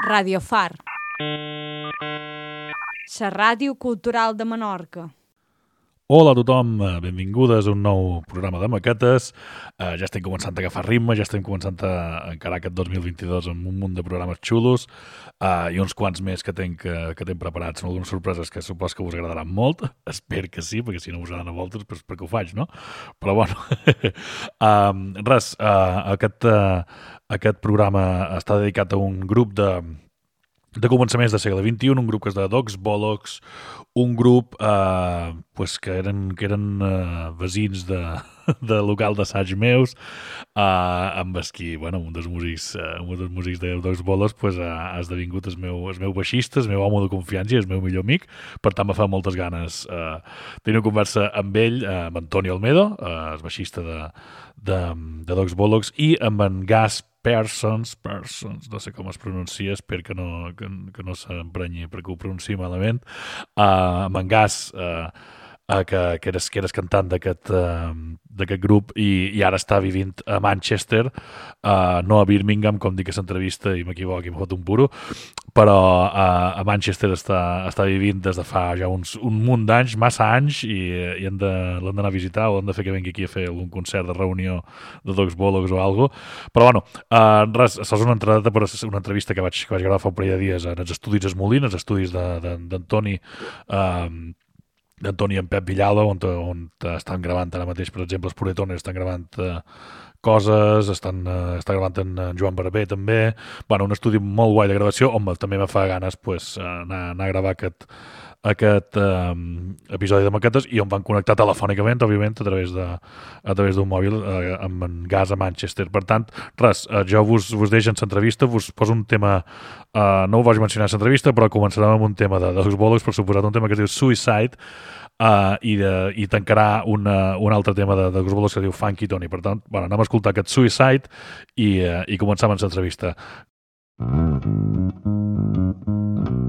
Radio Far. La ràdio cultural de Menorca. Hola a tothom, eh, benvingudes a un nou programa de maquetes. Uh, ja estem començant a agafar ritme, ja estem començant a encarar aquest 2022 amb un munt de programes xulos uh, i uns quants més que tenc, que, que tenc preparats. Són algunes sorpreses que supos que us agradaran molt. Espero que sí, perquè si no us agraden a voltes, doncs perquè ho faig, no? Però bueno, um, res, uh, aquest, uh, aquest programa està dedicat a un grup de, de començaments del segle XXI, un grup que és de Dogs Bollocks, un grup eh, pues que eren, que eren eh, veïns de, de local d'assaig meus, eh, amb els qui, bueno, un dels músics, eh, un dels músics de Dogs Bollocks pues, eh, ha esdevingut el meu, el meu baixista, el meu home de confiança i el meu millor amic, per tant me fa moltes ganes eh, tenir una conversa amb ell, eh, amb Antonio Almedo, eh, el baixista de, de, de Dogs Bollocks, i amb en Gas Persons, Persons, no sé com es pronuncia, espero que no, que, que no s'emprenyi perquè ho pronunciï malament, uh, amb en Gas, uh, uh, que, que, eres, que eres cantant d'aquest d'aquest grup i, i ara està vivint a Manchester, uh, no a Birmingham, com dic a l'entrevista i m'equivoco i m'ho fot un puro, però uh, a Manchester està, està vivint des de fa ja uns, un munt d'anys, massa anys, i, i l'hem d'anar a visitar o hem de fer que vengui aquí a fer algun concert de reunió de Dogs Bollocks o alguna Però bueno, uh, res, és una, entrada per una entrevista que vaig, que vaig gravar fa un parell de dies en els estudis Esmolín, els estudis d'Antoni uh, d'Antoni en Pep Villalba, on, on estan gravant ara mateix, per exemple, els Puretones estan gravant eh, coses, estan, eh, està gravant en, en Joan Barber també, bueno, un estudi molt guai de gravació, on també me fa ganes pues, anar, anar a gravar aquest, aquest eh, episodi de maquetes i on van connectar telefònicament, òbviament, a través de a través d'un mòbil eh, amb en gas a Manchester. Per tant, res, eh, jo vos, vos deixo en l'entrevista, vos poso un tema, eh, no ho vaig mencionar a l'entrevista, però començarem amb un tema de, dels bolos, per suposat, un tema que es diu Suicide, uh, i, de, i tancarà una, un altre tema de, de Bolos que diu Funky Tony. Per tant, bueno, anem a escoltar aquest Suicide i, uh, i començam amb l'entrevista. Mm -hmm.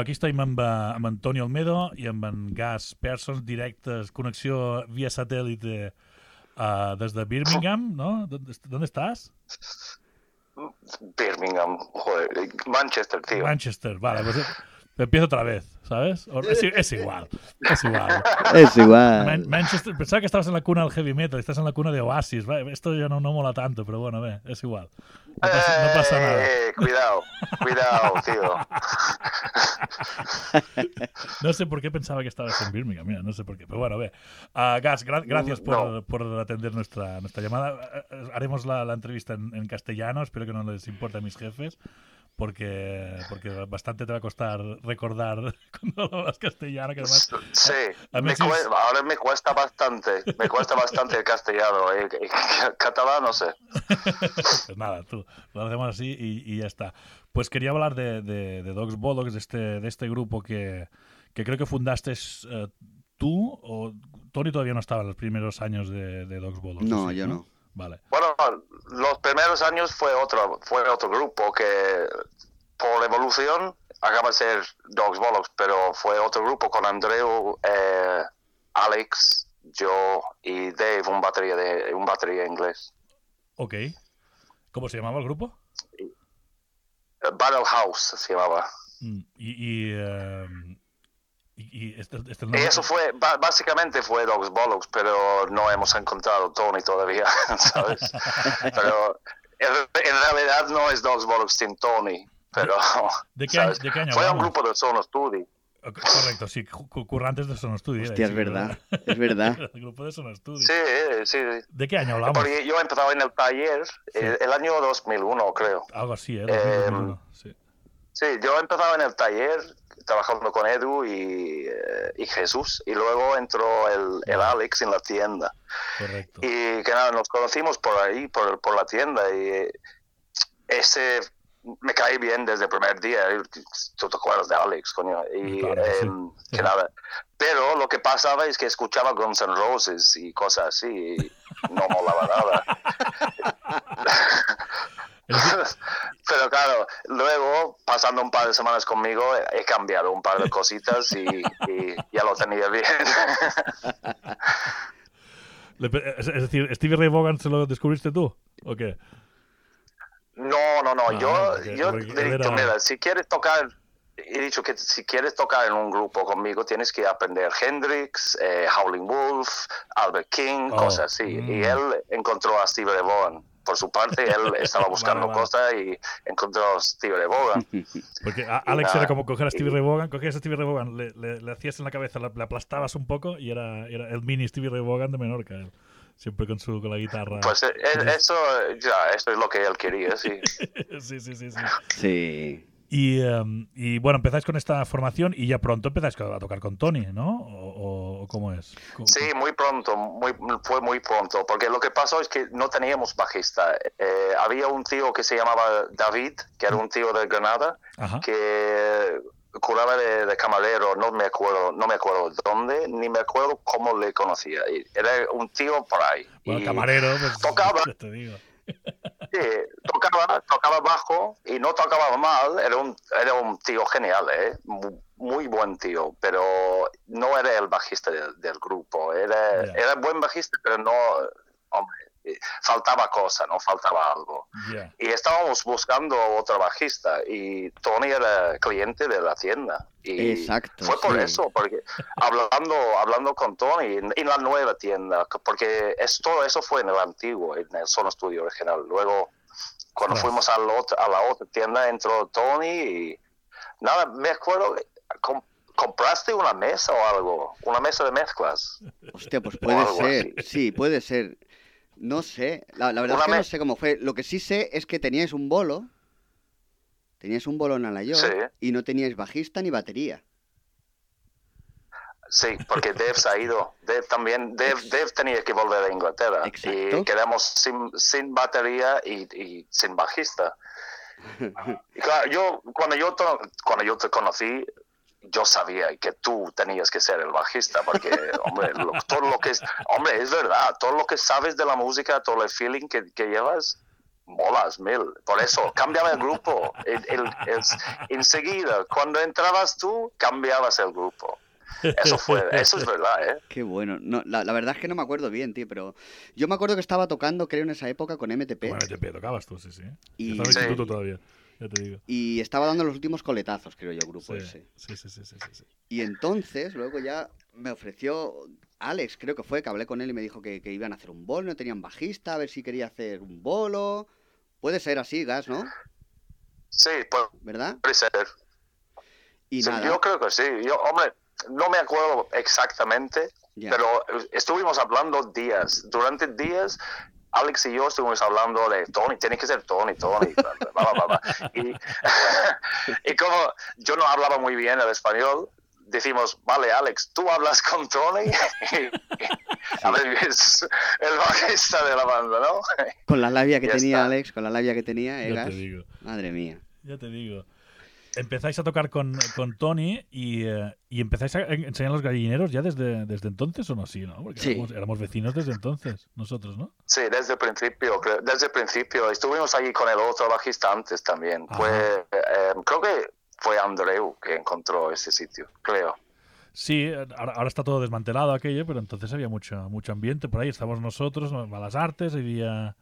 Idò, aquí estem amb, eh, amb Antonio Olmedo i amb en Gas Persons, directes, connexió via satèl·lite uh, des de Birmingham, ¿no? ¿Dónde, ¿Dónde estás? Birmingham, joder, Manchester, tío. Manchester, vale, pues empiezo otra vez, ¿sabes? O- Es, es igual, es igual. Es igual. Man- Manchester, pensaba que estabas en la cuna del heavy metal, estás en la cuna de Oasis, esto ya no, no mola tanto, pero bueno, ve, es igual. No pasa, no pasa nada. Eh, cuidado, cuidado, tío. No sé por qué pensaba que estabas en Birmingham, mira, no sé por qué. Pero bueno, ve. Ah, Gas, gra- gracias por, No. por atender nuestra, nuestra llamada. Eh, eh, Haremos la, la entrevista en, en castellano, espero que no les importe a mis jefes, porque, porque bastante te va a costar recordar cuando hablas castellano, que además... Sí, a me es- ahora me cuesta bastante, me cuesta bastante el castellano, eh, catalán no sé. Pues nada, tú, lo hacemos así y, y ya está. Pues quería hablar de, de, de Dogs Bollocks, de este, de este grupo que, que creo que fundaste eh, tú, o Tony todavía no estaba en los primeros años de, de Dogs Bollocks. No, ¿sí, yo no. Vale. Bueno, los primeros años fue otro, fue otro grupo que por evolución acaba de ser Dogs Bollocks, pero fue otro grupo con Andreu, eh, Alex, yo y Dave, un batería de un batería inglés. Ok. ¿Cómo se llamaba el grupo? Battle House se llamaba. Mm, Y, y, eh, y, y este, este Y eso fue, básicamente fue Dogs Bollocks, pero no hemos encontrado Tony todavía, ¿sabes? Pero en, en realidad no es Dogs Bollocks sin Tony, pero... ¿De qué año- ¿sabes? de qué año Fue un grupo de Sono Studi. Correcto, sí, cu- currantes de Sono Studio. Hostia, es verdad. Es verdad. El grupo de Sono Studio. Sí, eh, sí. sí. ¿De qué año hablamos? Porque yo empezaba en el taller eh, el año 2001, creo. Algo así, ¿eh? Eh, 2001, sí. Sí, yo empezaba en el taller trabajando con Edu y, eh, y Jesús, y luego entró el, el Alex en la tienda. Correcto. Y que nada, nos conocimos por ahí, por, por la tienda, y ese me caí bien desde el primer día. Tú te acuerdas de Alex, coño. Y, Claro em, Sí. que nada. Pero lo que pasaba es que escuchaba Guns N' Roses y cosas así, y no molaba nada. Pero claro, luego, pasando un par de semanas conmigo, he cambiado un par de cositas y, y ya lo tenía bien. es, decir, ¿Stevie Ray Vaughan se lo descubriste tú? ¿O qué? No, no, no. Ah, yo porque- yo he dicho, mira, si quieres tocar, he dicho que si quieres tocar en un grupo conmigo, tienes que aprender Hendrix, eh, Howling Wolf, Albert King, Oh, cosas así. mm. Y él encontró a Steve Ray Vaughan. Por su parte, él estaba buscando vale. cosas y encontró a Steve Ray Vaughan. Porque a- Alex nada, era como coger a Stevie y- Ray Vaughan, cogías a Stevie Ray Vaughan, le, le- le hacías en la cabeza, le, le aplastabas un poco y era, era el mini Stevie Ray Vaughan de Menorca. él. Siempre con su con la guitarra. Pues eh, eso, ya, eso es lo que él quería, sí. sí, sí, sí, sí. Sí. Y, em, y bueno, empezáis con esta formación y ya pronto empezáis a tocar con Tony, ¿no? ¿O, cómo es? ¿Cómo- Sí, muy pronto, muy, fue muy pronto, porque lo que pasó es que no teníamos bajista. Eh, había un tío que se llamaba David, que era un tío de Granada, Ajá. que curaba de, de camarero, no me acuerdo, no me acuerdo dónde, ni me acuerdo cómo le conocía. Era un tío por ahí. Bueno, Y camarero, pues. tocaba. ya te digo. Sí, tocaba, tocaba bajo y no tocaba mal, era un, era un tío genial, ¿eh? Mu- muy buen tío, pero no era el bajista del, del grupo, era, era buen bajista, pero no, hombre, faltaba cosa, no faltaba algo. Y estábamos buscando otro bajista y Tony era cliente de la tienda. Y Exacto, Fue por sí. eso, porque hablando, hablando con Tony en, en la nueva tienda, porque es, todo eso fue en el antiguo, en el Sono Studio original. Luego, cuando fuimos a la, otra, a la otra tienda, entró Tony y nada, me acuerdo, com- compraste una mesa o algo, una mesa de mezclas. Hostia, pues O puede algo ser. así. Sí, puede ser. No sé. La, la verdad Una es que no sé cómo fue. Lo que sí sé es que teníais un bolo. Teníais un bolo en Alayoc Sí. y no teníais bajista ni batería. Sí, porque Dave se ha ido. Dave también, Dave, Dave tenía que volver a Inglaterra. Exacto. Y quedamos sin, sin batería y, y sin bajista. Y claro, yo, cuando yo, cuando yo te conocí, yo sabía que tú tenías que ser el bajista, porque, hombre, lo- todo lo que es, hombre, es verdad, todo lo que sabes de la música, todo el feeling que, que llevas, molas mil. Por eso, cambiaba el grupo. El- el- el- enseguida, cuando entrabas tú, cambiabas el grupo. Eso fue, eso es verdad, ¿eh? Qué bueno. No, la, la verdad es que no me acuerdo bien, tío, pero yo me acuerdo que estaba tocando, creo, en esa época con MTP Bueno, te tocabas tú, sí, sí. Y- Estaba en el Sí. instituto todavía, ya te digo. y estaba dando los últimos coletazos, creo yo, grupo Sí, ese. sí, sí, sí, sí, sí, sí. Y entonces, luego ya me ofreció Alex, creo que fue, que hablé con él y me dijo que, que iban a hacer un bolo, no tenían bajista, a ver si quería hacer un bolo. Puede ser así, Gas, ¿no? Sí, puede ¿Verdad? ser. Y Sí, nada, Yo creo que sí. Yo, hombre, no me acuerdo exactamente, ya. pero estuvimos hablando días. Durante días, Alex y yo estuvimos hablando de Tony, tiene que ser Tony, Tony. bla, bla, bla. Y, y como yo no hablaba muy bien el español, decimos, vale, Alex, tú hablas con Tony. a ver, es el bajista de la banda, ¿no? Con la labia que Ya tenía está. Alex, con la labia que tenía, ¿eh, Ya Gas? te digo, Madre mía. ya te digo. Empezáis a tocar con, con Tony y, eh, y empezáis a en- enseñar los gallineros ya desde, desde entonces o no, sí, ¿no? Porque Sí. éramos, éramos vecinos desde entonces, nosotros, ¿no? Sí, desde el principio, desde el principio. Estuvimos allí con el otro bajista antes también. Ajá. Fue, eh, creo que fue Andreu que encontró ese sitio, creo. Sí, ahora, ahora está todo desmantelado aquello, pero entonces había mucho, mucho ambiente por ahí. Estábamos nosotros, ¿no? Malas Artes, había...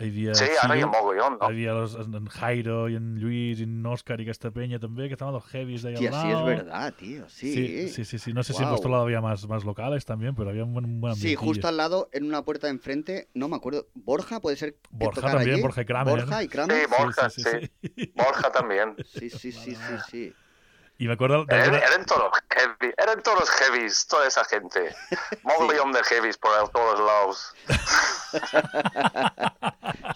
había Sí, ara hi ha Sigur, mogollón, no? Había los, en Jairo y en Luis y en Òscar y aquesta peña també, que estaban los heavies de ahí Tía, al sí, es lado. verdad, tío. Sí, Sí, sí, sí, sí. No sé si en vuestro lado había más, más locales también, pero había un buen, un buen Sí, justo al lado, en una puerta de enfrente, no me acuerdo. Borja, puede ser. que Borja también, allí? Borja y Kramer. Borja y Kramer. Sí, Borja, sí, sí, sí, sí. Borja también. Sí, sí, sí, sí, sí. Y me acuerdo de Eran, alguna- eran todos heavy, eran todos heavies, toda esa gente. Mogollón de heavies por todos lados.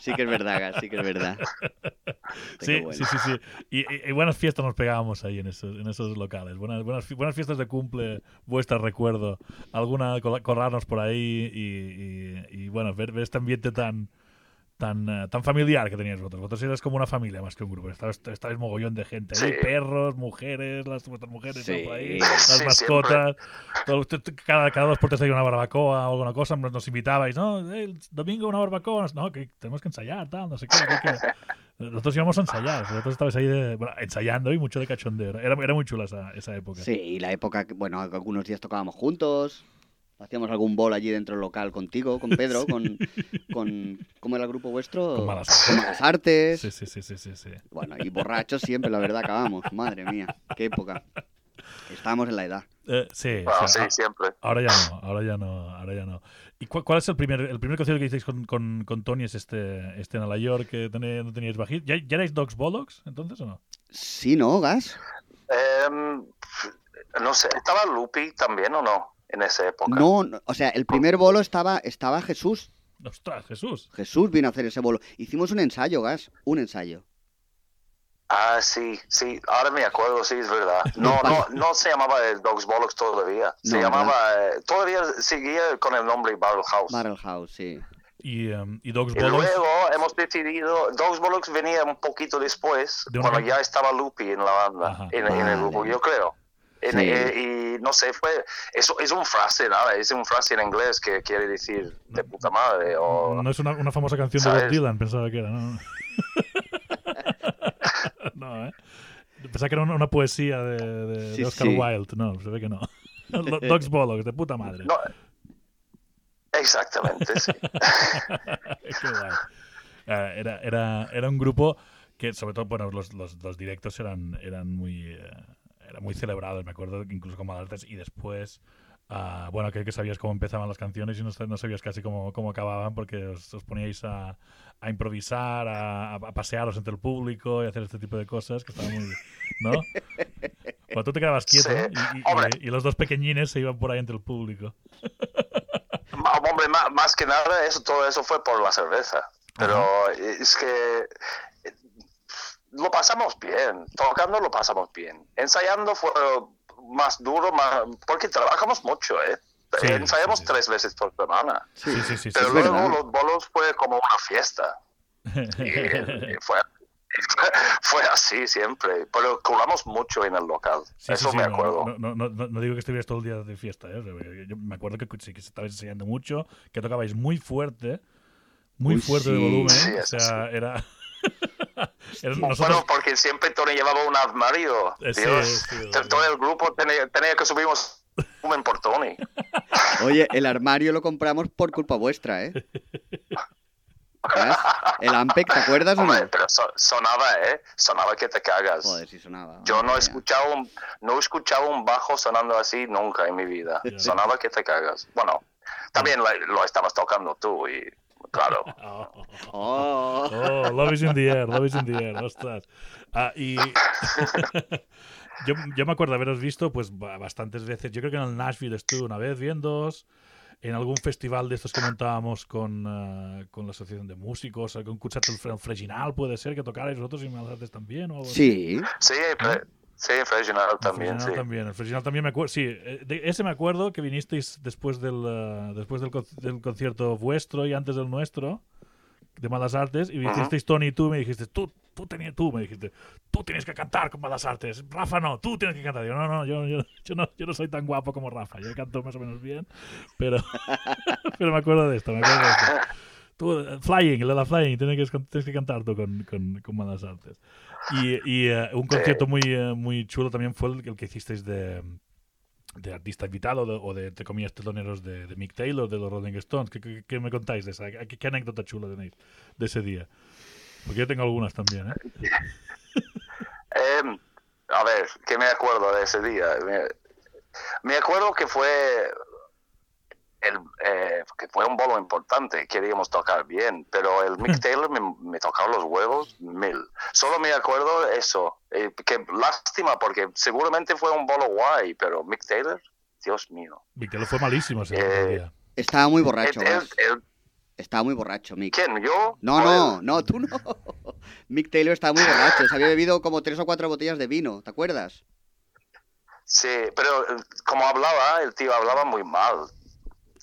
Sí que es verdad, Gas, sí que es verdad. Sí, bueno. sí, sí, sí. Y, y- y buenas fiestas nos pegábamos ahí en esos, en esos locales. Buenas, buenas, buenas fiestas de cumple, vuestras recuerdo. Alguna corrarnos por ahí y, y- y, bueno, ver, ver este ambiente tan tan, eh, tan familiar que teníais vosotros. Vosotros erais como una familia más que un grupo. Estabais, estabais mogollón de gente. Sí. perros, mujeres, las vuestras mujeres Sí. por ahí, las Sí, mascotas. Todo- cada, cada dos por tres hay una barbacoa o alguna cosa. Nos, nos invitabais, ¿no? "Eh, el domingo una barbacoa. No, que tenemos que ensayar, tal, no sé qué. qué, qué". Nosotros íbamos a ensayar. Vosotros estabais ahí de- bueno, ensayando y mucho de cachondeo. Era, era muy chula esa, esa época. Sí, y la época, que, bueno, algunos días tocábamos juntos. Hacíamos algún bol allí dentro del local contigo, con Pedro, con, con. ¿Cómo era el grupo vuestro? Con Malas Con Malas Artes. Sí, sí, sí, sí, sí, sí. Bueno, y borrachos siempre, la verdad, acabamos. Madre mía, qué época. Estábamos en la edad. Eh, sí, Bueno, o sea, sí, a- siempre. ahora ya no, ahora ya no, ahora ya no. ¿Y cuál, cuál es el primer, el primer concierto que hicisteis con, con, con Tony? ¿Es este, este en Nueva York que tené- no teníais bajista? ¿Ya, ¿Ya erais Dogs Bollocks entonces o no? Sí, ¿no, Gas? Em, no sé, ¿estaba Lupi también o no? En esa época. No, no, o sea, el primer bolo estaba, estaba Jesús. ¡Ostras, Jesús! Jesús vino a hacer ese bolo. Hicimos un ensayo, Gas, un ensayo. Ah, sí, sí, ahora me acuerdo, sí, es verdad. No, no, no se llamaba el Dogs Bollocks todavía. Se No, llamaba, eh, todavía seguía con el nombre Barrel House. Barrel House, sí. Y, em, y Dogs Y Bollocks. luego hemos decidido, Dogs Bollocks venía un poquito después, De cuando ya estaba Lupi en la banda, en, en el grupo, yo creo. En- Sí. eh, y no sé, fue, eso es un frase, nada, es un frase en inglés que quiere decir de puta madre o... No es una, una famosa canción de ¿Sabes? Bob Dylan, pensaba que era, ¿no? no, ¿eh? Pensaba que era una, una poesía de, de- de Sí, Oscar sí. Wilde. No, se ve que no. Dogs Bollocks, de puta madre. No, exactamente, sí. Qué guay. Eh, era, era, era un grupo que, sobre todo, bueno, los, los, los directos eran, eran muy eh, eran muy celebrados, me acuerdo, incluso como alertas, y después, ah, bueno, que, que sabías cómo empezaban las canciones y no, no sabías casi cómo, cómo acababan porque os, os poníais a, a improvisar, a, a pasearos entre el público y hacer este tipo de cosas que estaba muy... ¿No? Cuando tú te quedabas quieto Sí. y, y- y- y los dos pequeñines se iban por ahí entre el público. Hombre, ma- más, que nada, eso, todo eso fue por la cerveza. Pero es que lo pasamos bien, tocando lo pasamos bien. Ensayando fue más duro, más, porque trabajamos mucho, ¿eh? Sí, Ensayamos sí, sí. tres veces por semana. Sí, Sí, sí, Pero luego verdad. los bolos fue como una fiesta. Y, y fue, fue así siempre. Pero curamos mucho en el local. Sí, eso sí, sí, me no, acuerdo. No, no, no, digo que estuvieras todo el día de fiesta, ¿eh? Yo me acuerdo que sí que estabais enseñando mucho, que tocabais muy fuerte, muy Uy, fuerte de sí. volumen. Sí, o sea, era. Bueno, porque siempre Tony llevaba un armario. Eh, sí, Dios, sí, t- todo el grupo tenía, tenía que subir un por Tony. Oye, el armario lo compramos por culpa vuestra, ¿eh? ¿Verás? El Ampec, ¿te acuerdas o Hombre, no? pero so- sonaba, ¿eh? Sonaba que te cagas. Joder, si sonaba. Yo no he escuchado un, no he escuchado un bajo sonando así nunca en mi vida. Ya. Sonaba que te cagas. Bueno, también lo, lo estabas tocando tú y claro. Oh, oh, Love is in the air, Love is in the air, ostras. Ah, y yo, yo me acuerdo haberos visto pues ba- bastantes veces. Yo creo que en el Nashville estuve una vez viéndoos. En algún festival de estos que montábamos con, ah, con la Asociación de Músicos, algún concierto el, Fre- el Freginal, puede ser que tocarais vosotros y me haces también. O algo así. Sí, Sí, Freginal El también, sí. también. El Freginal también me acuerdo. Sí, eh, de ese me acuerdo que vinisteis después del, ah, después del, con- del concierto vuestro y antes del nuestro, de Malas Artes, y vinisteis Tony y tú, me dijiste, tú, tú, tenías, tú, me dijiste, tú tienes que cantar con Malas Artes. Rafa no, tú tienes que cantar. Yo, no, no, yo, yo, yo no, yo no soy tan guapo como Rafa. Yo canto más o menos bien, pero, pero me acuerdo de esto, me acuerdo de esto. Tú, eh, Flying, de la Flying, tienes que, tienes que cantar tú con, con, con Malas Artes. Y, y, eh, un concierto muy, eh, muy chulo también fue el, el que hicisteis de, de artista invitado o de, o de, entre comillas, teloneros de, de Mick Taylor, de los Rolling Stones. ¿Qué, qué, qué me contáis de esa? ¿Qué, qué anécdota chula tenéis de ese día? Porque yo tengo algunas también, ¿eh? Em, a ver, ¿qué me acuerdo de ese día? Me, me acuerdo que fue el, eh, que fue un bolo importante, queríamos tocar bien, pero el Mick Taylor me, me tocaba los huevos mil. Solo me acuerdo eso. Eh, que lástima, porque seguramente fue un bolo guay, pero Mick Taylor, Dios mío. Mick Taylor fue malísimo ese Eh, día. estaba muy borracho. el- el- Estaba muy borracho, Mick. ¿Quién? ¿Yo? No, no, no, tú no. Mick Taylor estaba muy borracho. Se había bebido como tres o cuatro botellas de vino, ¿te acuerdas? Sí, pero eh, como hablaba, el tío hablaba muy mal.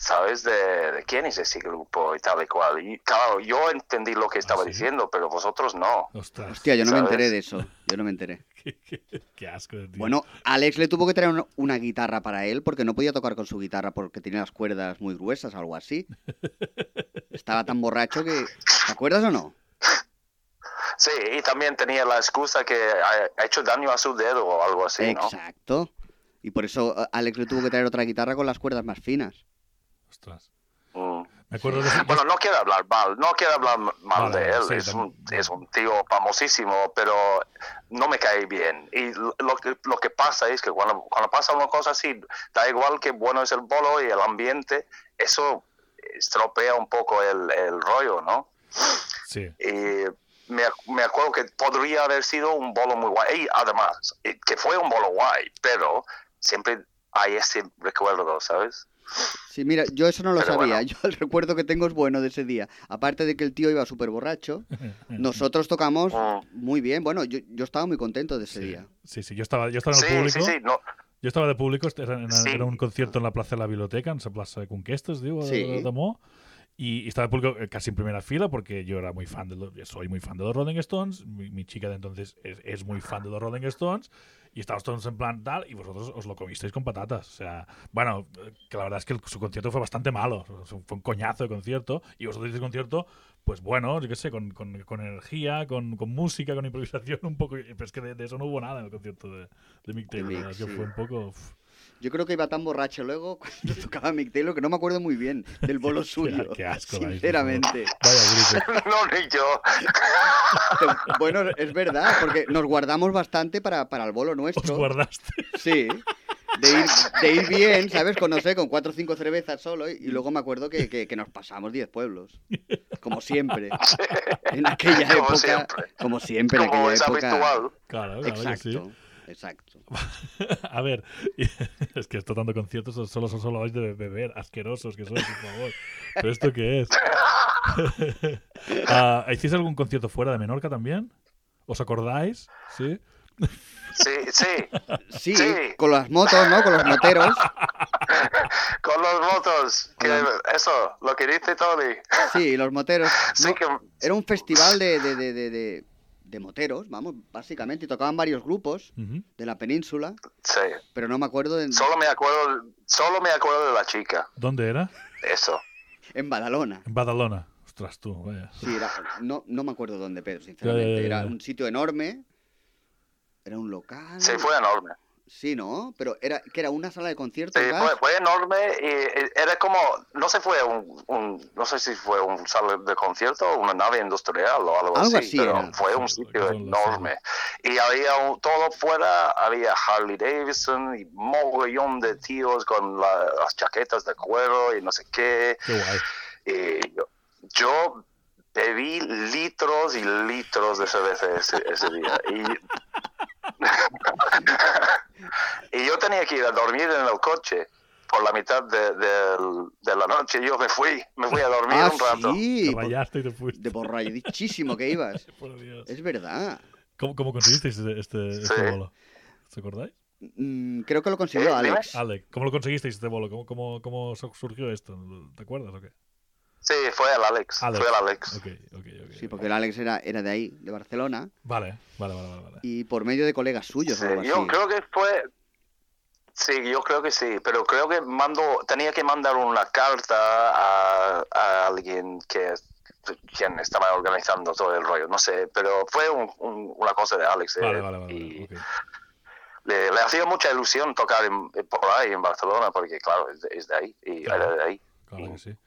¿Sabes de, de quién es ese grupo y tal y cual? Y claro, yo entendí lo que estaba ¿sí? diciendo, pero vosotros no. Ostras, Hostia, yo no me enteré de eso. Yo no me enteré. qué, qué- qué asco de tío. Bueno, Alex le tuvo que traer una- una guitarra para él porque no podía tocar con su guitarra porque tenía las cuerdas muy gruesas o algo así. Estaba tan borracho que... ¿Te acuerdas o no? Sí, y también tenía la excusa que ha, ha hecho daño a su dedo o algo así, ¿no? Exacto. Y por eso eh, Alex le tuvo que traer otra guitarra con las cuerdas más finas. Ostras. Mm. Me acuerdo de ese- Bueno, no quiero hablar mal, no quiero hablar mal Vale, de él, sí, es, un, es un tío famosísimo, pero no me cae bien. Y lo que, lo que pasa es que cuando, cuando pasa una cosa así, da igual que bueno es el bolo y el ambiente, eso estropea un poco el, el rollo, ¿no? Sí. Y me, me acuerdo que podría haber sido un bolo muy guay. Y además, eh, que fue un bolo guay, pero siempre hay ese recuerdo, ¿sabes? Sí, mira, yo eso no lo Pero sabía. bueno. Yo el recuerdo que tengo es bueno de ese día. Aparte de que el tío iba súper borracho, nosotros tocamos Mm. muy bien. Bueno, yo, yo estaba muy contento de ese Sí, día. sí, sí, yo estaba, yo estaba en el Sí, público. sí, sí, no, Jo estava de públic, era, era, Sí. era un concierto en la plaça de la Biblioteca, en la plaça de Conquesta, es diu, Sí. de, de Mo, y, y estaba de público eh, casi en primera fila porque yo era muy fan de los, soy muy fan de los Rolling Stones, mi, mi chica de entonces es, es muy fan de los Rolling Stones, y estábamos todos en plan tal, y vosotros os lo comisteis con patatas. O sea, bueno, que la verdad es que el- su concierto fue bastante malo, fue un coñazo de concierto, y vosotros hicisteis concierto, pues bueno, yo qué sé, con, con, con energía, con, con música, con improvisación, un poco, pero es que de, de eso no hubo nada en el concierto de, de Mick Taylor, que fue un poco... Yo creo que iba tan borracho luego cuando tocaba Mick Taylor que no me acuerdo muy bien del bolo suyo. qué asco Sinceramente. Vaya grito. no, ni yo. Bueno, es verdad, porque nos guardamos bastante para, para el bolo Os nuestro. guardaste. Sí. De ir, de ir bien, ¿sabes? Con, no sé, con cuatro o cinco cervezas solo. Y, y luego me acuerdo que, que- que nos pasamos diez pueblos. Como siempre. En aquella Como época. siempre. Como siempre, en Como aquella es época. habitual. Claro, claro que sí. Exacto. A ver, es que esto tanto conciertos solo son solo vais de beber, asquerosos que sois, por favor. ¿Pero esto qué es? Ah, ¿Hiciste algún concierto fuera de Menorca también? ¿Os acordáis? ¿Sí? Sí, sí. Sí, Sí. con las motos, ¿no? Con los moteros. Con los motos. Que eso, lo que dice Tony. Sí, los moteros. Sí No, que Era un festival de, de, de, de, de- moteros, vamos, básicamente. Y tocaban varios grupos de la península. sí. Pero no me acuerdo de, Solo me acuerdo, solo me acuerdo de la chica. ¿Dónde era? Eso. en Badalona. En Badalona. Ostras. Tú, vaya. Sí, era, no, no me acuerdo dónde, Pedro, sinceramente. ya, ya, Era un sitio enorme. Era un local. Sí, fue enorme. Sí, ¿no? Pero era que era una sala de conciertos. Sí, fue, fue enorme y, y era como, no sé, fue un, un- no sé si fue un sala de concierto o una nave industrial o algo, Algo así, así pero era. fue un sitio enorme. Y había un- todo fuera, había Harley Davidson y mogollón de tíos con la- las chaquetas de cuero y no sé qué. Qué guay. Y yo, yo bebí litros y litros de cerveza ese, ese día. Y, y yo tenía que ir a dormir en el coche por la mitad de, de- de la noche. Yo me fui, me fui a dormir Ah, un rato. sí. Te rayaste y te fuiste. De borrachísimo que ibas. Por Dios. Es verdad. ¿Cómo, cómo conseguisteis este, este, este Sí. bolo? ¿Os acordáis? Mm, creo que lo consiguió Eh. Alex. Alec, ¿cómo lo conseguisteis este bolo? ¿Cómo, cómo, cómo su- surgió esto? ¿Te acuerdas o qué? Sí, fue el Alex. Alex. Fue el Alex. Sí, porque el Alex era, era de ahí, de Barcelona, Vale, vale, vale, vale. vale. y por medio de colegas suyos Sí, o algo yo así. creo que fue. Sí, yo creo que sí, pero creo que mando, tenía que mandar una carta a, a alguien que quien estaba organizando todo el rollo, no sé, pero fue un- un- una cosa de Alex. eh, Vale, vale, vale. y le, le hacía mucha ilusión tocar en- por ahí en Barcelona, porque claro, es de, es de ahí, y Claro. era de ahí. Claro que sí.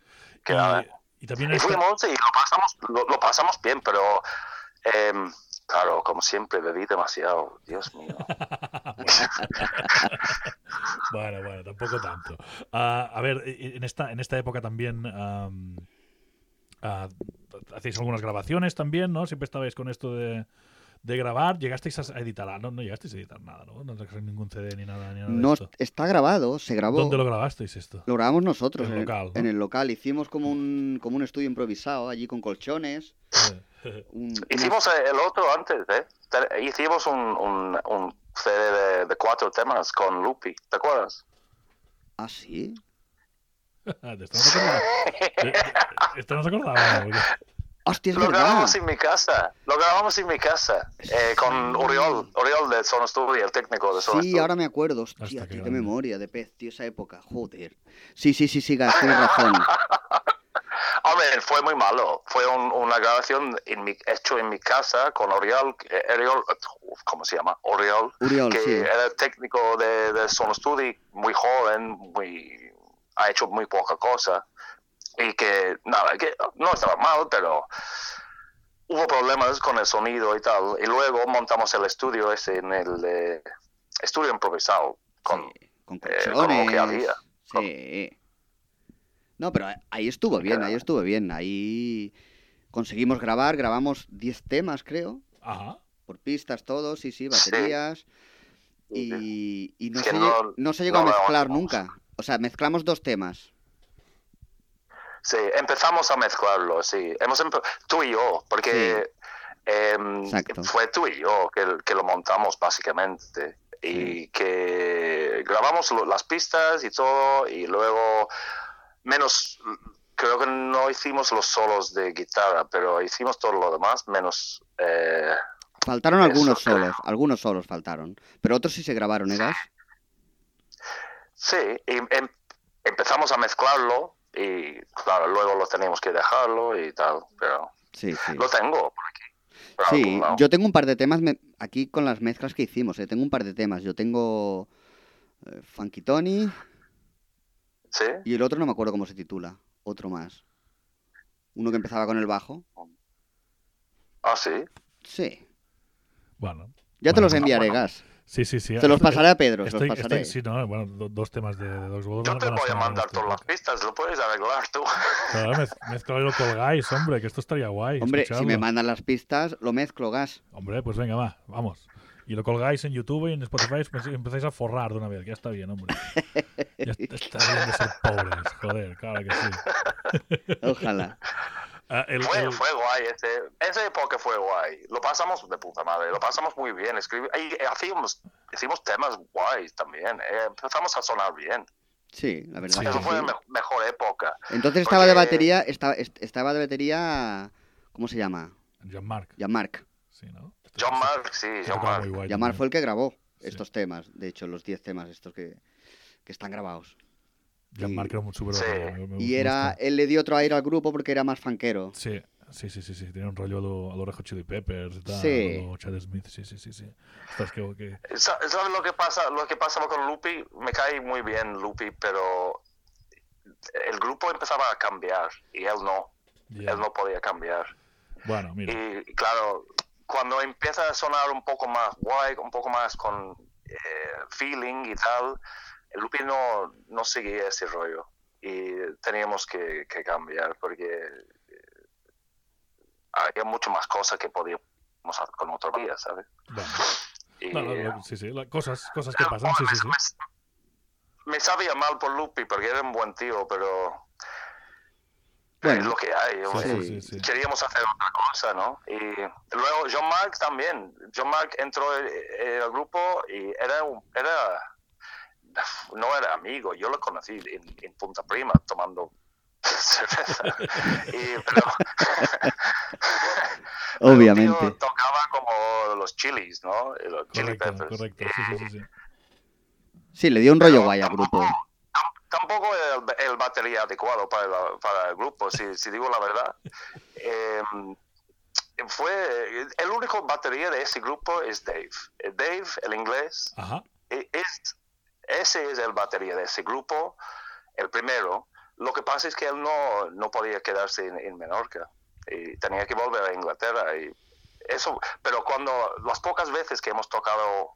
Que y, nada. y también Y esta- fuimos y lo pasamos, lo, lo pasamos bien, pero em, claro, como siempre, bebí demasiado, Dios mío. Bueno, bueno, tampoco tanto. Ah, a ver, en esta, en esta época también am, ah, hacéis algunas grabaciones también, ¿no? Siempre estabais con esto de, de grabar. ¿Llegasteis a editar? No, no llegasteis a editar nada, ¿no? No sacasteis ningún CD ni nada, ni nada de No, esto. está grabado, se grabó. ¿Dónde lo grabasteis esto? Lo grabamos nosotros En en, el local, ¿no? en el local. Hicimos como un, como un estudio improvisado allí con colchones. Eh, un- Hicimos eh, el otro antes, ¿eh? Te- Hicimos un, un, un CD de, de cuatro temas con Lupi, ¿te acuerdas? Ah, sí. ¿De esto no se acordaba? ¿De- de- ¿Esto no se acordaba? Porque- Hostia, es Lo verdad. grabamos en mi casa, lo grabamos en mi casa, eh, con Oriol, Oriol de Sono Studio, el técnico de Sono Sí, Studio. ahora me acuerdo. Hostia, tío, qué grande. memoria de pez, tío, esa época. Joder. Sí, sí, sí, sí, Gas, tienes razón. Hombre, fue muy malo. Fue un- una grabación en mi, hecho en mi casa con Oriol, eh, Oriol, ¿cómo se llama? Oriol, Uriol, que sí. era técnico de, de Sono Studio, muy joven, muy, ha hecho muy poca cosa. Y que, nada, que no estaba mal, pero hubo problemas con el sonido y tal. Y luego montamos el estudio ese en el eh, estudio improvisado. Con, Sí, con eh, con lo que había. Sí. No, pero ahí estuvo bien, ahí estuvo bien. Ahí conseguimos grabar, grabamos 10 temas, creo. Ajá. Por pistas, todos, sí, sí, baterías. Y, y no, se, no- no se llegó no a mezclar nunca. O sea, mezclamos dos temas. Sí, empezamos a mezclarlo, sí. Hemos empe- tú y yo, porque em, fue tú y yo que, que lo montamos básicamente. Y que grabamos las pistas y todo, y luego, menos, creo que no hicimos los solos de guitarra, pero hicimos todo lo demás, menos... eh, Faltaron algunos creo. solos, algunos solos faltaron. Pero otros sí se grabaron, ¿eh, sí, y em- empezamos a mezclarlo, y claro, luego lo teníamos que dejarlo y tal, pero Sí, sí. lo tengo por aquí. Sí, yo tengo un par de temas me- aquí con las mezclas que hicimos, ¿eh? tengo un par de temas. Yo tengo eh, Funky Tony ¿Sí? y el otro no me acuerdo cómo se titula. Otro más. Uno que empezaba con el bajo. Ah, sí. Sí. Bueno. Ya te Bueno, los enviaré, bueno. Gas. Sí, sí, sí. Se los pasaré a Pedro, Estoy, los pasaré. estoy- sí, no, bueno, do- dos temas de, de Dogs Yo van te voy a mandar todas las pistas, lo puedes arreglar tú. Claro, mez- mezclalo y lo colgáis, hombre, que esto estaría guay. Hombre, si me mandan las pistas, lo mezclo, Gas. Hombre, pues venga, va, vamos. Y lo colgáis en YouTube y en Spotify pues, y empezáis a forrar de una vez, que ya está bien, hombre. Ya está bien de ser pobres, joder, claro que sí. Ojalá. Ah, el- Fue, el- fue guay, ese, esa época fue guay. Lo pasamos de puta madre, lo pasamos muy bien. Escribí, y hacíamos, hicimos temas guays también. eh, empezamos a sonar bien. Sí, la verdad. Sí, que Eso sí, fue la me- mejor época. Entonces estaba de batería, estaba, est- estaba de batería, ¿cómo se llama? Jean-Marc, Jean-Marc. sí, ¿no? John Mark, sí, John Mark. muy guay Jean-Marc también. fue el que grabó Sí. estos temas, de hecho, los 10 temas estos que, que están grabados. Jean-Marc era un súper Sí. Y era, gusta. él le dio otro aire al grupo porque era más fanquero. Sí, sí, sí, sí, sí. Tenía un rollo a lo, a lo Red Hot Chili Peppers y tal. Sí. a lo Chad Smith, sí, sí, sí. sí. Ostras, que, que- Sa- ¿Sabes lo que pasa? Lo que pasaba con Lupi, me cae muy bien Lupi, pero el grupo empezaba a cambiar y él no, ya. él no podía cambiar. Bueno, mira. Y claro, cuando empieza a sonar un poco más guay, un poco más con eh, feeling y tal, el Lupi no, no seguía ese rollo. Y teníamos que, que cambiar porque eh, había mucho más cosas que podíamos hacer con otro día, ¿sabes? Bueno. Y, No, no, no, sí, sí. la- cosas, cosas que pasan, sí, sí, sí. Me, me sabía mal por Lupi porque era un buen tío, pero Bueno. es lo que hay. Sí, hombre. sí, sí, sí. Queríamos hacer otra cosa, ¿no? Y luego John Mark también. John Mark entró en, en el grupo y era un, era no era amigo. Yo lo conocí en, en Punta Prima tomando cerveza. Y, pero, Obviamente. tío tocaba como los chilis, ¿no? Los chili peppers. correcto. Sí, sí, sí, sí. Sí, le dio un rollo guay al tampoco- grupo. tam- Tampoco el, el batería adecuado para, la- para el grupo, si, si digo la verdad. Em, fue el único batería de ese grupo es Dave. Eh, Dave, el inglés, Ajá. e- es, ese es el batería de ese grupo, el primero. Lo que pasa es que él no, no podía quedarse en, en Menorca y tenía que volver a Inglaterra. Y eso, pero cuando las pocas veces que hemos tocado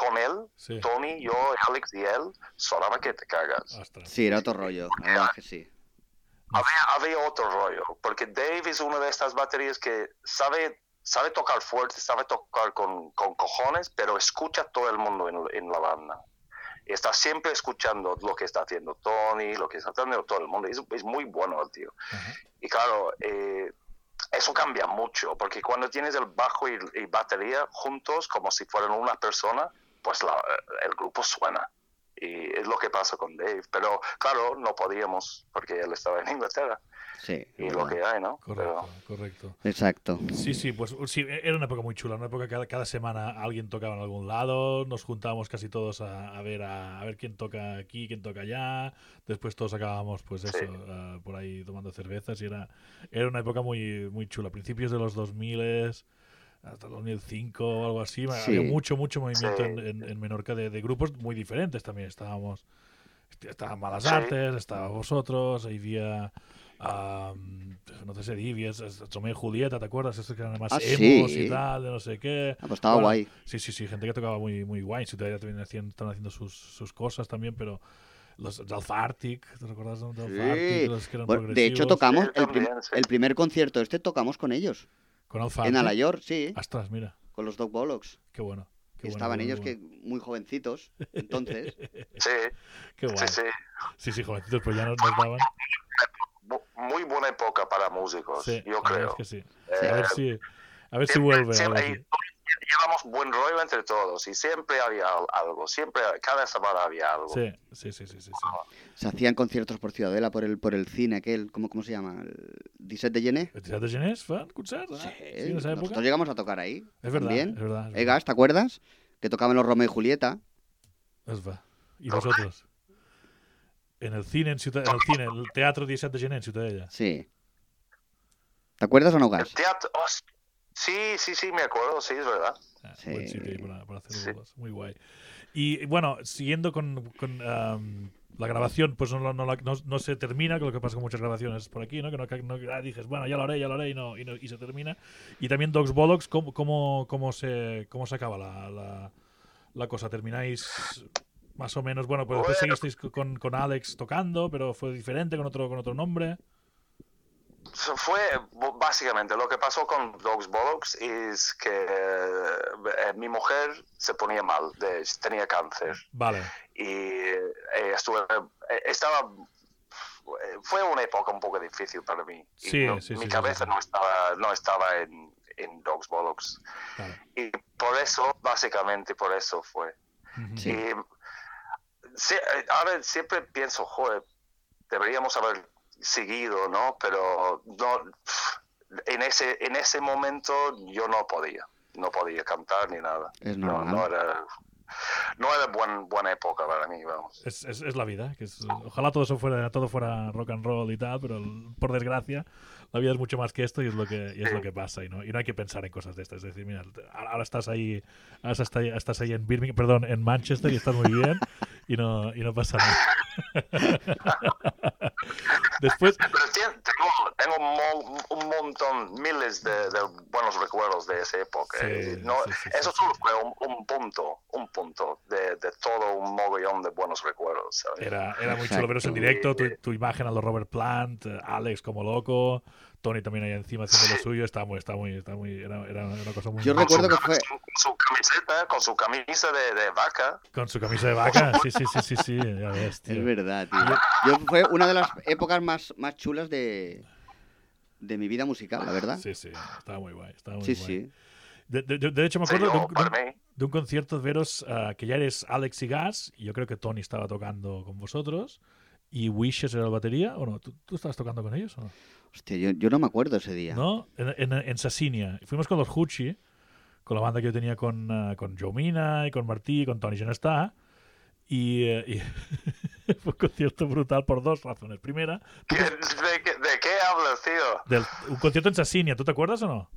con él, Sí. Tony, yo, Alex y él, sonaba que te cagas. Ostras. Sí, era otro rollo. La verdad que sí. Había, había otro rollo, porque Dave es una de estas baterías que sabe, sabe tocar fuerte, sabe tocar con, con cojones, pero escucha a todo el mundo en, en la banda. Y está siempre escuchando lo que está haciendo Tony, lo que está haciendo todo el mundo. Es, es muy bueno el tío. Ajá. Y claro, eh, eso cambia mucho, porque cuando tienes el bajo y, y batería juntos, como si fueran una persona, pues la- el grupo suena. Y es lo que pasa con Dave. Pero claro, no podíamos, porque él estaba en Inglaterra. Sí. Y lo que hay, ¿no? Correcto, Pero, correcto. Exacto. Sí, sí, pues sí, era una época muy chula, una época que cada, cada semana alguien tocaba en algún lado, nos juntábamos casi todos a, a ver a, a ver quién toca aquí, quién toca allá, después todos acabábamos pues eso, Sí. eh, por ahí tomando cervezas y era, era una época muy, muy chula, principios de los 2000 hasta el 2005 o algo así, Sí. había mucho, mucho movimiento Sí. en, en- en Menorca de, de grupos muy diferentes también, estábamos, estaban Malas Sí. Artes, estaba vosotros, ahí había... am, no sé si Divies, y Julieta, ¿te acuerdas? Esos que eran más Ah, emos sí. y tal, de no sé qué. Ah, pues estaba Bueno, guay. Sí, sí, sí, gente que tocaba muy, muy guay. Sí, todavía también hacían- están haciendo sus, sus cosas también, pero los de Alpha Arctic, ¿te recuerdas de Alpha Sí. Arctic? Los que eran Bueno, de hecho, tocamos Sí, el, prim- también, sí. el primer concierto este, tocamos con ellos. Con Alpha En. Alayor, sí. Ostras, mira, Con los Dog Bollocks. qué bueno. Qué bueno, Estaban ellos bueno, que muy jovencitos. Entonces, sí, Qué guay. sí, sí. Sí, sí, jovencitos, pues ya nos, nos daban. Muy buena época para músicos, Sí, yo la verdad creo. es que sí. Eh, A ver si, a ver si vuelve siempre- llevamos buen rollo entre todos y siempre había al- algo, siempre, cada semana había algo. Sí, sí, sí, sí, sí. sí. se hacían conciertos por Ciudadela, por el, por el cine aquel, ¿cómo, cómo se llama? ¿El 17 de Gené? ¿El Teatre de Genés fan concert? Sí, Sí, en esa época. nosotros llegamos a tocar ahí. Es verdad, también. es verdad. es verdad. Egas, ¿te acuerdas? Que tocaban los Romeo y Julieta. Es va. ¿Y vosotros? En el cine, en, Ciutat- en el cine, el Teatro 17 de Gené en Ciutadella. Sí. ¿Te acuerdas o no, El Gas? teatro, oh, sí, sí, sí, me acuerdo, sí, es verdad. Ah, Sí. Buen sitio ahí para, para hacer Sí. Muy guay. Y bueno, siguiendo con, con, am, la grabación, pues no, no, no- no se termina, que lo que pasa con muchas grabaciones por aquí, ¿no? Que no, ah, dices, bueno, ya lo haré, ya lo haré y no, y, no- y se termina. Y también Dogs Bollocks, ¿cómo, cómo, cómo, se, cómo se acaba la, la, la cosa? ¿Termináis más o menos? Bueno, pues después Bueno. seguisteis con, con Alex tocando, pero fue diferente, con otro, con otro nombre. So, Fue básicamente lo que pasó con Dogs Bollocks es que eh, mi mujer se ponía mal, de- tenía cáncer Vale. y eh, estuve, eh, estaba, fue una época un poco difícil para mí. Y Sí, no- sí, mi sí, cabeza sí. no estaba, no estaba en, en Dogs Bollocks Claro. y por eso, básicamente por eso fue. Ujú. Sí. Y sí, ahora siempre pienso, joder, deberíamos haber seguido, ¿no? Pero no, en ese, en ese momento yo no podía, no podía cantar ni nada. Es No, normal. no era, no era buen, buena época para mí, vamos. Es, es, es la vida. Que es, ojalá todo eso fuera, todo fuera rock and roll y tal, pero por desgracia la vida es mucho más que esto y es lo que, y es lo que pasa. Y no, y no hay que pensar en cosas de estas. Es decir, mira, ahora estás ahí, ahora estás ahí, estás ahí en Birmingham, perdón, en Manchester y estás muy bien y no, y no pasa nada. Después. Pero tengo, tengo un, mo- un montón, miles de, de buenos recuerdos de esa época. Sí, Y no, sí, sí, eso sí, solo fue un, un punto, un punto de, de todo un mogollón de buenos recuerdos. ¿sabes? Era, era muy chulo veros en directo, tu, tu imagen a los Robert Plant, eh, Alex como loco, Tony también ahí encima haciendo lo suyo, está muy, está muy, está muy, era, era una cosa muy Yo recuerdo que fue- Con su camiseta, con su camisa de, de vaca. con su camisa de vaca, sí, sí, sí, sí, sí, ya ves, tío. Es verdad, tío. Yo fue una de las épocas más, más chulas de, de mi vida musical, la verdad. Sí, sí, estaba muy guay, estaba muy Sí, guay. sí. De, de- de- de hecho, me Sí, acuerdo de, yo, un, de para un- mí. de un concierto de veros ah, que ya eres Alex y Gas, y yo creo que Tony estaba tocando con vosotros, y Wishes era la batería, ¿o no? ¿Tú, tú estabas tocando con ellos o no? Hostia, yo, yo no me acuerdo ese día. ¿No? En, en, en Sassinia. Fuimos con los Huchi, con la banda que yo tenía con, ah, con Joe Mina y con Martí y con Tony, ya no está. Y, eh, y fue un concierto brutal por dos razones. Primera, ¿Qué- ¿De, qué- de qué hablas, tío? del- un concierto en Sassinia, ¿tú te acuerdas o no?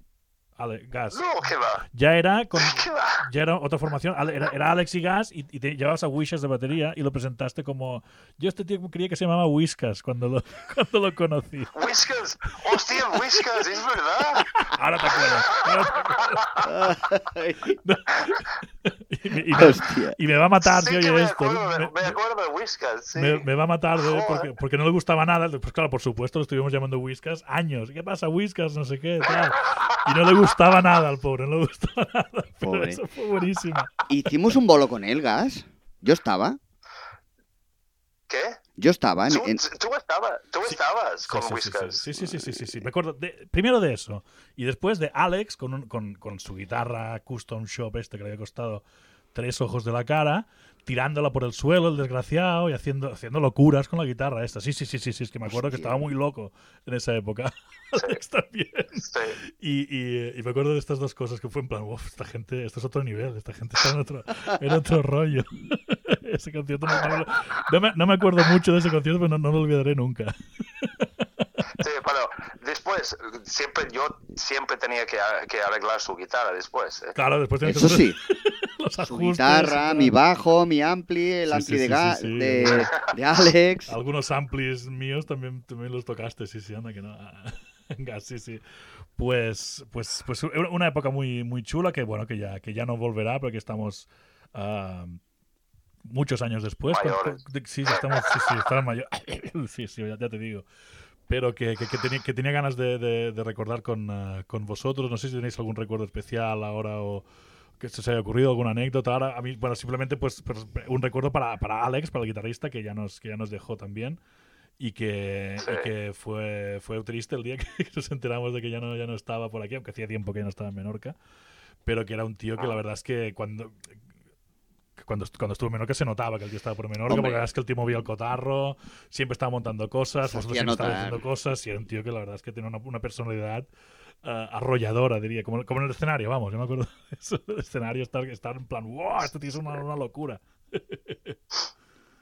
Ale, Gas. No, ¿qué va? Ya era con, ¿Qué va? ya era otra formación, Ale- era, era Alex y Gas y, y te llevabas a Wishes de batería y lo presentaste como... Yo este tío creía que se llamaba Whiskas cuando lo, cuando lo conocí. Whiskas. Hostia, Whiskas, es verdad. Ahora te acuerdas. ahora te acuerdas. Y me, y me- Hostia. y me va a matar, sí que oye me esto. acuerdo, de- Me- me acuerdo de Whiskas, sí. me, me va a matar de- Joder. porque, porque no le gustaba nada. Pues claro, por supuesto, lo estuvimos llamando Whiskas años. ¿Qué pasa, Whiskas? No sé qué, tal. Y no le gustaba nada al pobre, no le gustaba nada. Pero Pobre. eso fue buenísimo. Hicimos un bolo con él, Gas. Yo estaba. ¿Qué? Yo estaba en, Tú, en- tú estabas, tú estabas con Sí, sí, Whiskas. Sí, sí, sí, sí, sí, sí. Me acuerdo de- primero de eso. Y después de Alex con, un- con, con su guitarra custom shop este que le había costado tres ojos de la cara, tirándola por el suelo, el desgraciado, y haciendo, haciendo locuras con la guitarra esta. Sí, sí, sí, sí, sí. Es que me acuerdo que estaba muy loco en esa época. Alex también. Sí. Y, y, y me acuerdo de estas dos cosas que fue en plan, "Uf, esta gente, esto es otro nivel, esta gente está en otro, en otro rollo. ese concierto no, no me- no me, no me acuerdo mucho de ese concierto, pero no, no lo olvidaré nunca. Sí, pero después, siempre, yo siempre tenía que, que arreglar su guitarra después. ¿eh? Claro, después tienes Eso que sí, los su ajustes y guitarra, mi bajo, mi ampli, el Sí, ampli sí, de, sí, ga- sí, sí. de, de Alex. Algunos amplis míos también, también los tocaste, sí, sí, anda que no. Venga, sí, sí. Pues, pues, pues una época muy, muy chula que, bueno, que ya, que ya no volverá porque estamos ah, muchos años después. con- Mayores. con- sí, estamos, sí, sí, estamos mayores. sí, sí, ya, ya te digo. Pero que, que, que tenía, que tenía ganas de, de- de recordar con, ah, con vosotros. No sé si tenéis algún recuerdo especial ahora o que se haya ocurrido alguna anécdota. Ahora, a mí, bueno, simplemente pues, pues, un recuerdo para, para Alex, para el guitarrista, que ya nos, que ya nos dejó también. Y que, Sí. y que fue, fue triste el día que, nos enteramos de que ya no, ya no estaba por aquí, aunque hacía tiempo que ya no estaba en Menorca. Pero que era un tío que la verdad es que cuando, cuando, cuando estuvo en Menorca se notaba que el tío estaba por Menorca, Hombre. porque la verdad es que el tío movía el cotarro, siempre estaba montando cosas, siempre notar. haciendo cosas, y era un tío que la verdad es que tenía una, una personalidad eh, arrolladora, diría, como, como en el escenario, vamos, yo me acuerdo de eso, del escenario, estar, estar en plan, wow, este tío es una, una locura.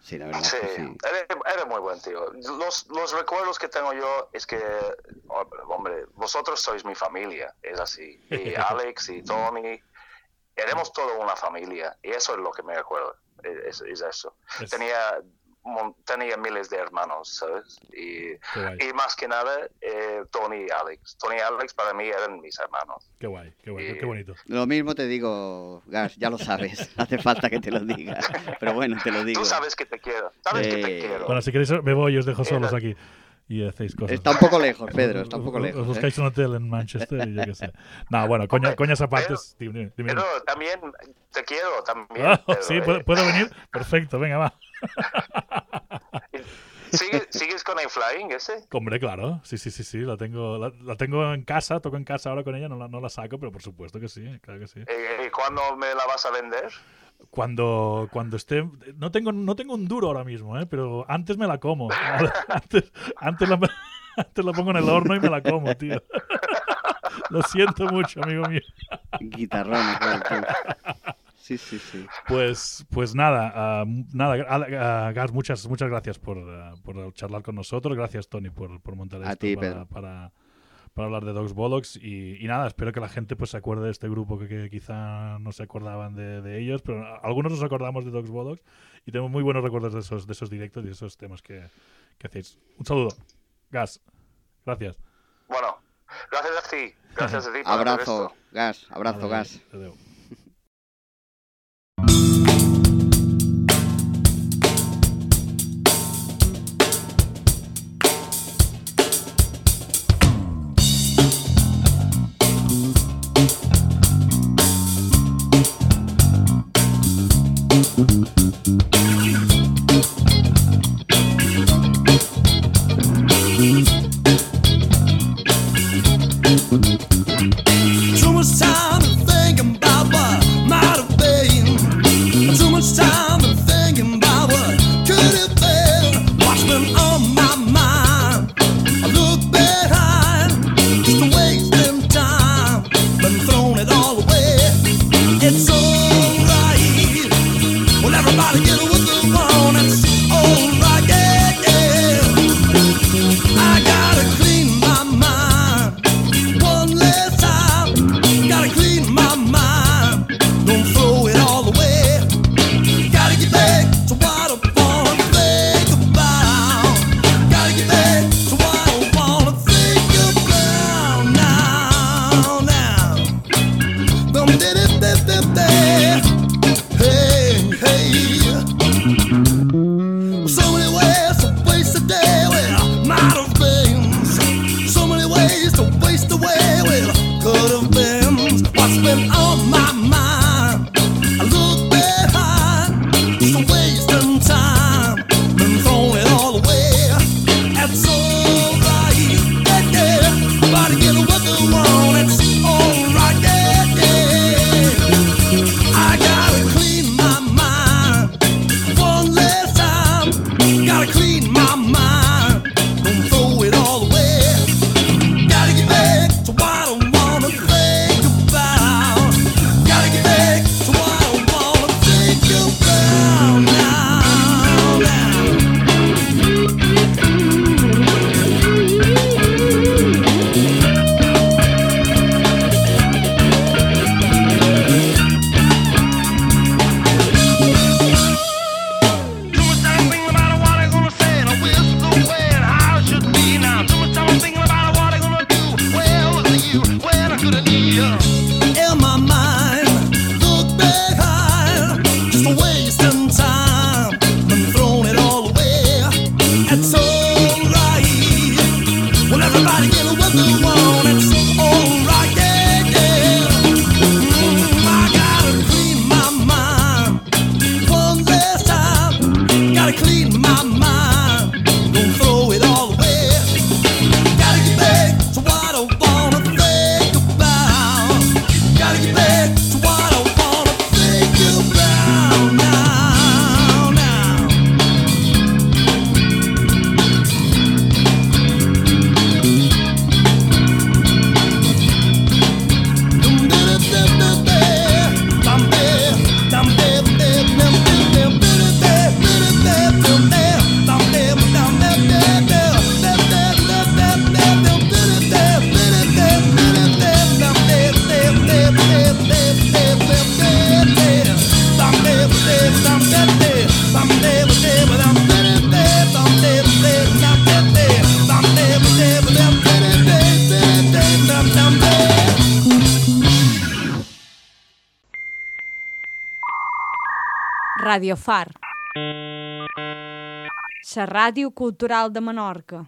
Sí, la verdad Sí, es que sí. Era, era muy buen tío. Los, los recuerdos que tengo yo es que, hombre, vosotros sois mi familia, es así. Y Alex y Tony, éramos toda una familia. Y eso es lo que me acuerdo, es, es eso. Es- Tenía, tenía miles de hermanos, ¿sabes? Y, y más que nada, eh, Tony y Alex. Tony y Alex para mí eran mis hermanos. qué guay, qué guay, qué, qué bonito. Lo mismo te digo, Gas, ya lo sabes. Hace falta que te lo diga. Pero bueno, te lo digo. Tú sabes que te quiero, sabes que te Eh, quiero. Bueno, si queréis me voy y os dejo solos aquí y hacéis cosas. Está un poco lejos, Pedro, está un poco Os- lejos. Os ¿eh? buscáis un hotel en Manchester y yo qué sé. No, bueno, coña, coñas aparte. pero- dime, dime. Pero también te quiero, también. Ah, pero, sí, eh, ¿puedo, puedo venir? Perfecto, venga, va. ¿Sigues, ¿Sigues con el flying ese? Hombre, claro, sí, sí, sí, sí, la tengo, la, la tengo en casa, toco en casa ahora con ella, no la, no la saco, pero por supuesto que sí, claro que sí. ¿Y, y cuándo me la vas a vender? Cuando, cuando esté, no tengo, no tengo un duro ahora mismo, ¿eh? pero antes me la como. Antes, antes, la, antes la pongo en el horno y me la como, tío. Lo siento mucho, amigo mío. Guitarrón, tú. Sí, sí, sí. Pues, pues nada, uh, nada, ah, ah, Gas, muchas, muchas gracias por, por, charlar con nosotros. Gracias, Tony, por, por montar esto para, para, hablar de Dogs Bollocks. Y, y, nada, espero que la gente pues se acuerde de este grupo que, que quizá no se acordaban de, de, ellos, pero algunos nos acordamos de Dogs Bollocks y tenemos muy buenos recuerdos de esos, de esos directos y de esos temas que, que hacéis. Un saludo. Gas, gracias. Bueno, gracias a ti. Gracias a ti. abrazo, Gas, abrazo, Gas. Mm-hmm. Everybody in what world want it. Far. La ràdio cultural de Menorca.